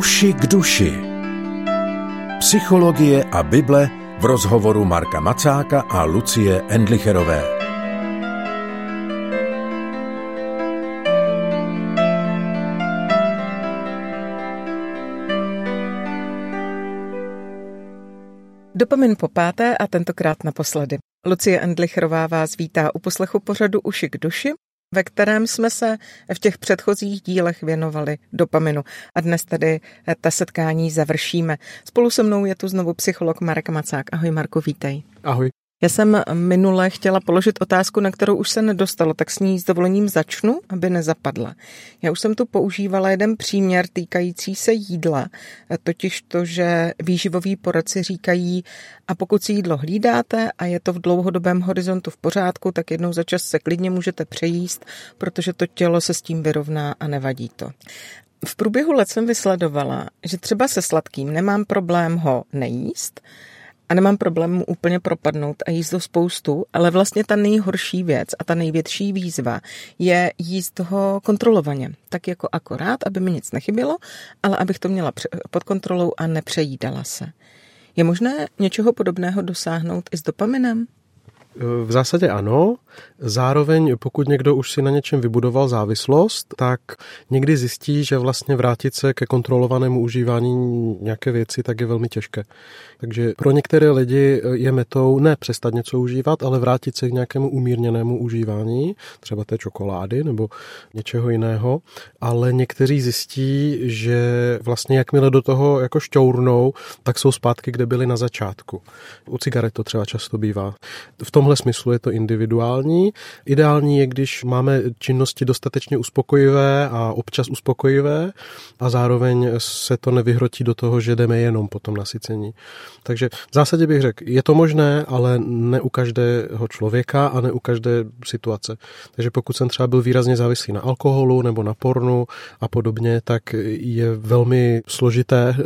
Uši k duši. Psychologie a Bible v rozhovoru Marka Macáka a Lucie Endlicherové. Dopamin po páté a tentokrát naposledy. Lucie Endlicherová vás vítá u poslechu pořadu Uši k duši, ve kterém jsme se v těch předchozích dílech věnovali dopaminu. A dnes tedy ta setkání završíme. Spolu se mnou je tu znovu psycholog Marek Macák. Ahoj Marko, vítej. Ahoj. Já jsem minule chtěla položit otázku, na kterou už se nedostalo, tak s ní s dovolením začnu, aby nezapadla. Já už jsem tu používala jeden příměr týkající se jídla, totiž to, že výživoví poradci říkají, a pokud si jídlo hlídáte a je to v dlouhodobém horizontu v pořádku, tak jednou za čas se klidně můžete přejíst, protože to tělo se s tím vyrovná a nevadí to. V průběhu let jsem vysledovala, že třeba se sladkým nemám problém ho nejíst, a nemám problém mu úplně propadnout a jíst to spoustu, ale vlastně ta nejhorší věc a ta největší výzva je jíst toho kontrolovaně. Tak jako akorát, aby mi nic nechybělo, ale abych to měla pod kontrolou a nepřejídala se. Je možné něčeho podobného dosáhnout i s dopaminem? V zásadě ano. Zároveň, pokud někdo už si na něčem vybudoval závislost, tak někdy zjistí, že vlastně vrátit se ke kontrolovanému užívání nějaké věci, tak je velmi těžké. Takže pro některé lidi je metou ne přestat něco užívat, ale vrátit se k nějakému umírněnému užívání, třeba té čokolády nebo něčeho jiného. Ale někteří zjistí, že vlastně jakmile do toho jako šťournou, tak jsou zpátky, kde byli na začátku. U cigaret to třeba často bývá. V tomhle smyslu je to individuální. Ideální je, když máme činnosti dostatečně uspokojivé a občas uspokojivé a zároveň se to nevyhrotí do toho, že jdeme jenom po tom nasycení. Takže v zásadě bych řekl, je to možné, ale ne u každého člověka a ne u každé situace. Takže pokud jsem třeba byl výrazně závislý na alkoholu nebo na pornu a podobně, tak je velmi složité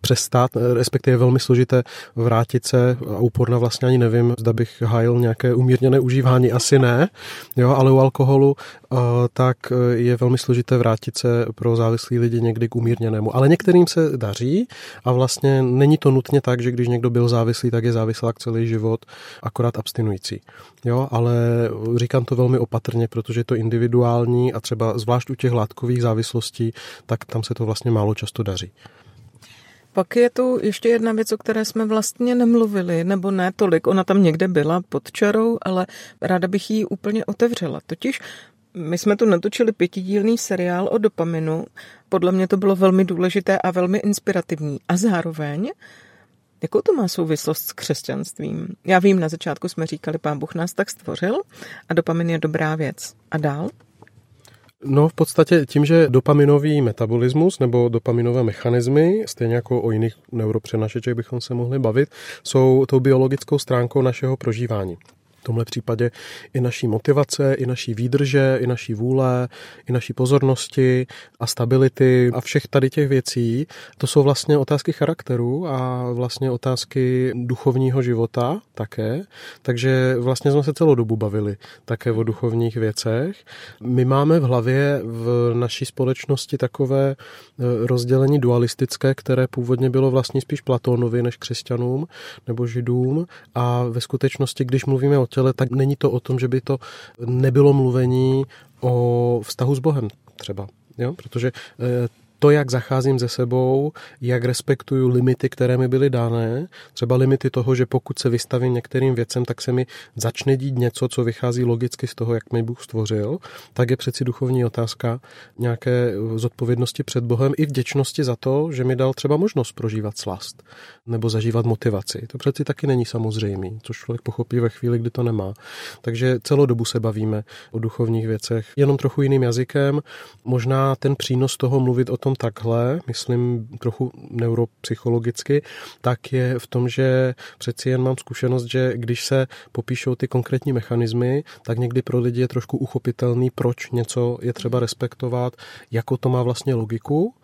přestat, respektive velmi složité vrátit se a u porna vlastně ani nevím, zda bych hájil nějaké umírněné užívání, asi ne, jo, ale u alkoholu uh, tak je velmi složité vrátit se pro závislí lidi někdy k umírněnému. Ale některým se daří a vlastně není to nutně tak, že když někdo byl závislý, tak je závislák celý život, akorát abstinující. Jo, ale říkám to velmi opatrně, protože je to individuální a třeba zvlášť u těch látkových závislostí, tak tam se to vlastně málo často daří. Pak je tu ještě jedna věc, o které jsme vlastně nemluvili, nebo ne tolik. Ona tam někde byla pod čarou, ale ráda bych ji úplně otevřela. Totiž my jsme tu natočili pětidílný seriál o dopaminu. Podle mě to bylo velmi důležité a velmi inspirativní. A zároveň Jakou to má souvislost s křesťanstvím? Já vím, na začátku jsme říkali, pán Bůh nás tak stvořil a dopamin je dobrá věc. A dál? No v podstatě tím, že dopaminový metabolismus nebo dopaminové mechanismy, stejně jako o jiných neuropřenašečech bychom se mohli bavit, jsou tou biologickou stránkou našeho prožívání. V tomhle případě i naší motivace, i naší výdrže, i naší vůle, i naší pozornosti a stability a všech tady těch věcí. To jsou vlastně otázky charakteru a vlastně otázky duchovního života také. Takže vlastně jsme se celou dobu bavili také o duchovních věcech. My máme v hlavě v naší společnosti takové e, rozdělení dualistické, které původně bylo vlastně spíš Platónovi než křesťanům nebo židům a ve skutečnosti, když mluvíme o těle, tak není to o tom, že by to nebylo mluvení o vztahu s Bohem třeba. Jo? Protože eh, to, jak zacházím ze sebou, jak respektuju limity, které mi byly dané, třeba limity toho, že pokud se vystavím některým věcem, tak se mi začne dít něco, co vychází logicky z toho, jak mi Bůh stvořil, tak je přeci duchovní otázka nějaké zodpovědnosti před Bohem i vděčnosti za to, že mi dal třeba možnost prožívat slast nebo zažívat motivaci. To přeci taky není samozřejmý, což člověk pochopí ve chvíli, kdy to nemá. Takže celou dobu se bavíme o duchovních věcech, jenom trochu jiným jazykem. Možná ten přínos toho mluvit o tom tom takhle, myslím trochu neuropsychologicky, tak je v tom, že přeci jen mám zkušenost, že když se popíšou ty konkrétní mechanismy, tak někdy pro lidi je trošku uchopitelný, proč něco je třeba respektovat, jako to má vlastně logiku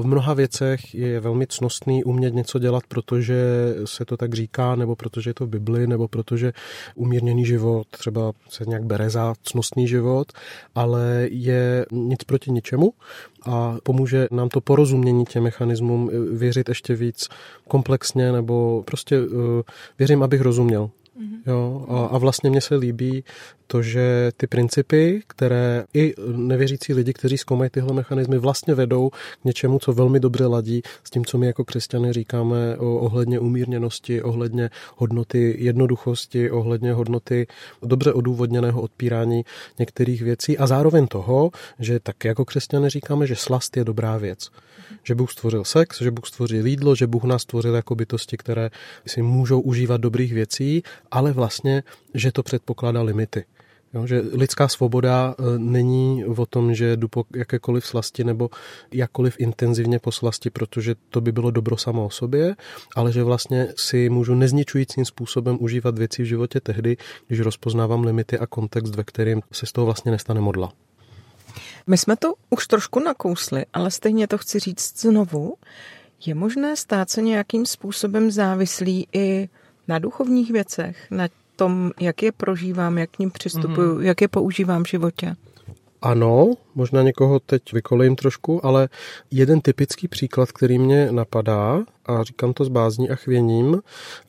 V mnoha věcech je velmi cnostný umět něco dělat, protože se to tak říká, nebo protože je to v Bibli, nebo protože umírněný život třeba se nějak bere za cnostný život, ale je nic proti ničemu a pomůže nám to porozumění těm mechanismům věřit ještě víc komplexně, nebo prostě eh, věřím, abych rozuměl. Mm-hmm. Jo, a, a vlastně mně se líbí to, že ty principy, které i nevěřící lidi, kteří zkoumají tyhle mechanismy, vlastně vedou k něčemu, co velmi dobře ladí s tím, co my jako křesťany říkáme o, ohledně umírněnosti, ohledně hodnoty jednoduchosti, ohledně hodnoty dobře odůvodněného odpírání některých věcí a zároveň toho, že tak jako křesťany říkáme, že slast je dobrá věc. Že Bůh stvořil sex, že Bůh stvořil jídlo, že Bůh nás stvořil jako bytosti, které si můžou užívat dobrých věcí, ale vlastně, že to předpokládá limity. Jo, že lidská svoboda e, není o tom, že jdu po jakékoliv slasti nebo jakkoliv intenzivně po slasti, protože to by bylo dobro samo o sobě, ale že vlastně si můžu nezničujícím způsobem užívat věci v životě tehdy, když rozpoznávám limity a kontext, ve kterým se z toho vlastně nestane modla. My jsme to už trošku nakousli, ale stejně to chci říct znovu. Je možné stát se nějakým způsobem závislý i na duchovních věcech, na tom, jak je prožívám, jak k ním přistupuju, mm-hmm. jak je používám v životě? Ano, možná někoho teď vykolejím trošku, ale jeden typický příklad, který mě napadá, a říkám to s bázní a chvěním,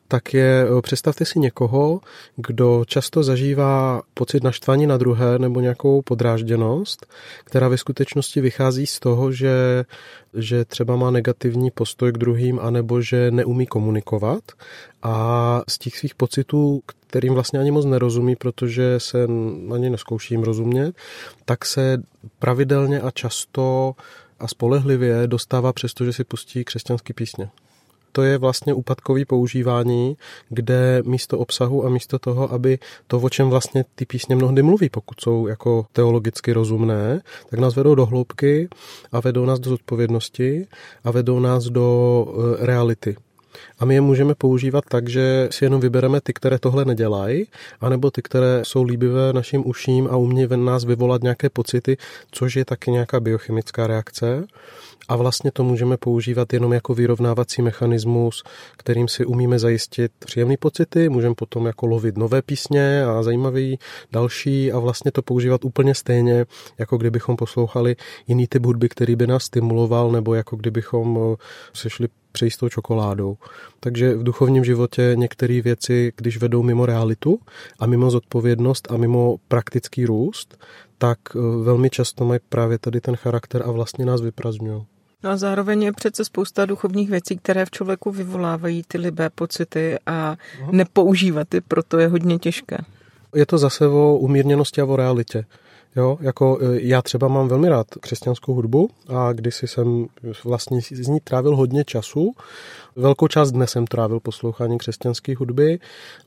tak je, eh, představte si někoho, kdo často zažívá pocit naštvání na druhé nebo nějakou podrážděnost, která ve skutečnosti vychází z toho, že, že třeba má negativní postoj k druhým, anebo že neumí komunikovat. A z těch svých pocitů, kterým vlastně ani moc nerozumí, protože se ani neskouším rozumět, tak se pravidelně a často a spolehlivě dostává přesto, že si pustí křesťanský písně to je vlastně úpadkový používání, kde místo obsahu a místo toho, aby to, o čem vlastně ty písně mnohdy mluví, pokud jsou jako teologicky rozumné, tak nás vedou do hloubky a vedou nás do zodpovědnosti a vedou nás do e, reality. A my je můžeme používat tak, že si jenom vybereme ty, které tohle nedělají, anebo ty, které jsou líbivé našim uším a umějí v nás vyvolat nějaké pocity, což je taky nějaká biochemická reakce. A vlastně to můžeme používat jenom jako vyrovnávací mechanismus, kterým si umíme zajistit příjemné pocity, můžeme potom jako lovit nové písně a zajímavý další a vlastně to používat úplně stejně, jako kdybychom poslouchali jiný typ hudby, který by nás stimuloval, nebo jako kdybychom eh, se šli přejít tou čokoládou. Takže v duchovním životě některé věci, když vedou mimo realitu a mimo zodpovědnost a mimo praktický růst, tak eh, velmi často mají právě tady ten charakter a vlastně nás vyprazňují. No a zároveň je přece spousta duchovních věcí, které v člověku vyvolávají ty libé pocity a nepoužívat je, proto je hodně těžké. Je to zase o umírněnosti a o realitě. Jo, jako e, já třeba mám velmi rád křesťanskou hudbu a kdysi jsem vlastně z ní trávil hodně času. Velkou část dne jsem trávil poslouchání křesťanské hudby,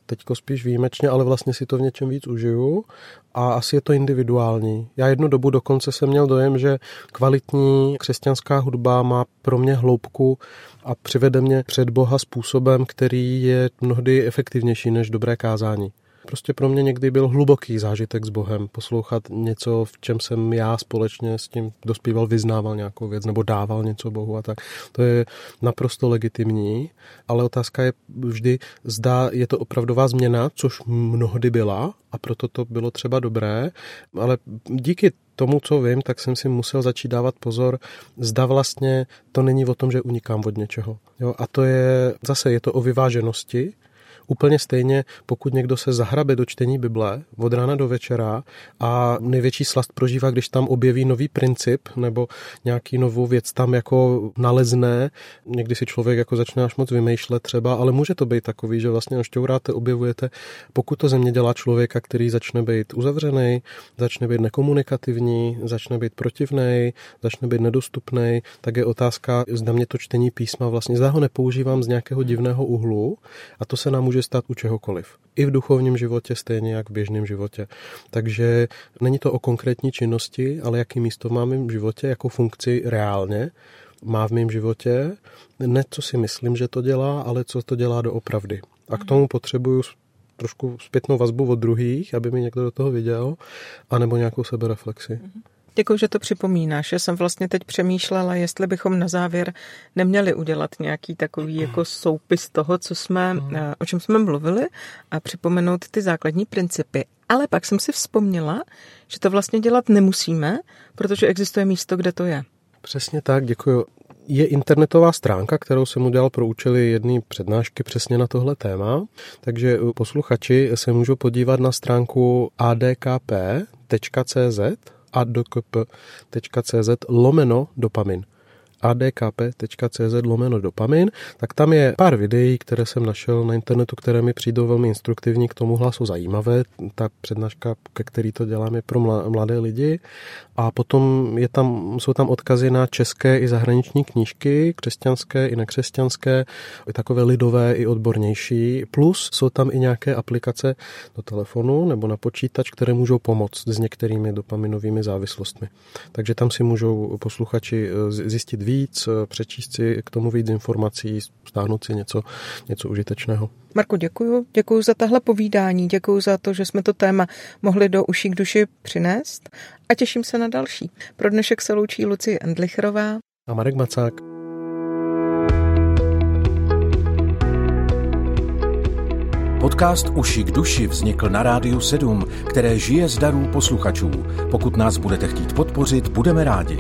teďko spíš výjimečně, ale vlastně si to v něčem víc užiju a asi je to individuální. Já jednu dobu dokonce jsem měl dojem, že kvalitní křesťanská hudba má pro mě hloubku a přivede mě před Boha způsobem, který je mnohdy efektivnější než dobré kázání. Prostě pro mě někdy byl hluboký zážitek s Bohem, poslouchat něco, v čem jsem já společně s tím dospíval, vyznával nějakou věc nebo dával něco Bohu a tak. To je naprosto legitimní, ale otázka je vždy, zda je to opravdová změna, což mnohdy byla a proto to bylo třeba dobré, ale díky tomu, co vím, tak jsem si musel začít dávat pozor, zda vlastně to není o tom, že unikám od něčeho. Jo, a to je, zase je to o vyváženosti, Úplně stejně, pokud někdo se zahrabe do čtení Bible od rána do večera a největší slast prožívá, když tam objeví nový princip nebo nějaký novou věc tam jako nalezne, někdy si člověk jako začne až moc vymýšlet třeba, ale může to být takový, že vlastně ošťouráte, objevujete, pokud to země dělá člověka, který začne být uzavřený, začne být nekomunikativní, začne být protivný, začne být nedostupný, tak je otázka, zda mě to čtení písma vlastně, zda ho nepoužívám z nějakého divného uhlu a to se nám může může stát u čehokoliv. I v duchovním životě, stejně jak v běžném životě. Takže není to o konkrétní činnosti, ale jaký místo mám v životě, jakou funkci reálně má v mém životě. Ne, co si myslím, že to dělá, ale co to dělá doopravdy. A k tomu potřebuju trošku zpětnou vazbu od druhých, aby mi někdo do toho viděl, anebo nějakou sebereflexi. Děkuji, že to připomínáš. Já jsem vlastně teď přemýšlela, jestli bychom na závěr neměli udělat nějaký takový jako soupis toho, co jsme, hmm. eh, o čem jsme mluvili a připomenout ty základní principy. Ale pak jsem si vzpomněla, že to vlastně dělat nemusíme, protože existuje místo, kde to je. Přesně tak, děkuji. Je internetová stránka, kterou jsem udělal pro účely jedné přednášky přesně na tohle téma, takže posluchači se můžou podívat na stránku adkp.cz adkp.cz lomeno dopamin adkp.cz lomeno dopamin, tak tam je pár videí, které jsem našel na internetu, které mi přijdou velmi instruktivní, k tomu hlasu zajímavé. Ta přednáška, ke který to dělám, je pro mladé lidi. A potom je tam, jsou tam odkazy na české i zahraniční knížky, křesťanské i nekřesťanské, i takové lidové i odbornější. Plus jsou tam i nějaké aplikace do telefonu nebo na počítač, které můžou pomoct s některými dopaminovými závislostmi. Takže tam si můžou posluchači eh, zjistit víc, eh, přečíst si k tomu víc informací, stáhnout si něco, něco užitečného. Marku, děkuji. Děkuji za tahle povídání, děkuji za to, že jsme to téma mohli do uší k duši přinést a těším se na další. Pro dnešek se loučí Lucie Endlicherová a Marek Macák. Podcast Uši k duši vznikl na Rádiu 7, které žije z darů posluchačů. Pokud nás budete chtít podpořit, budeme rádi.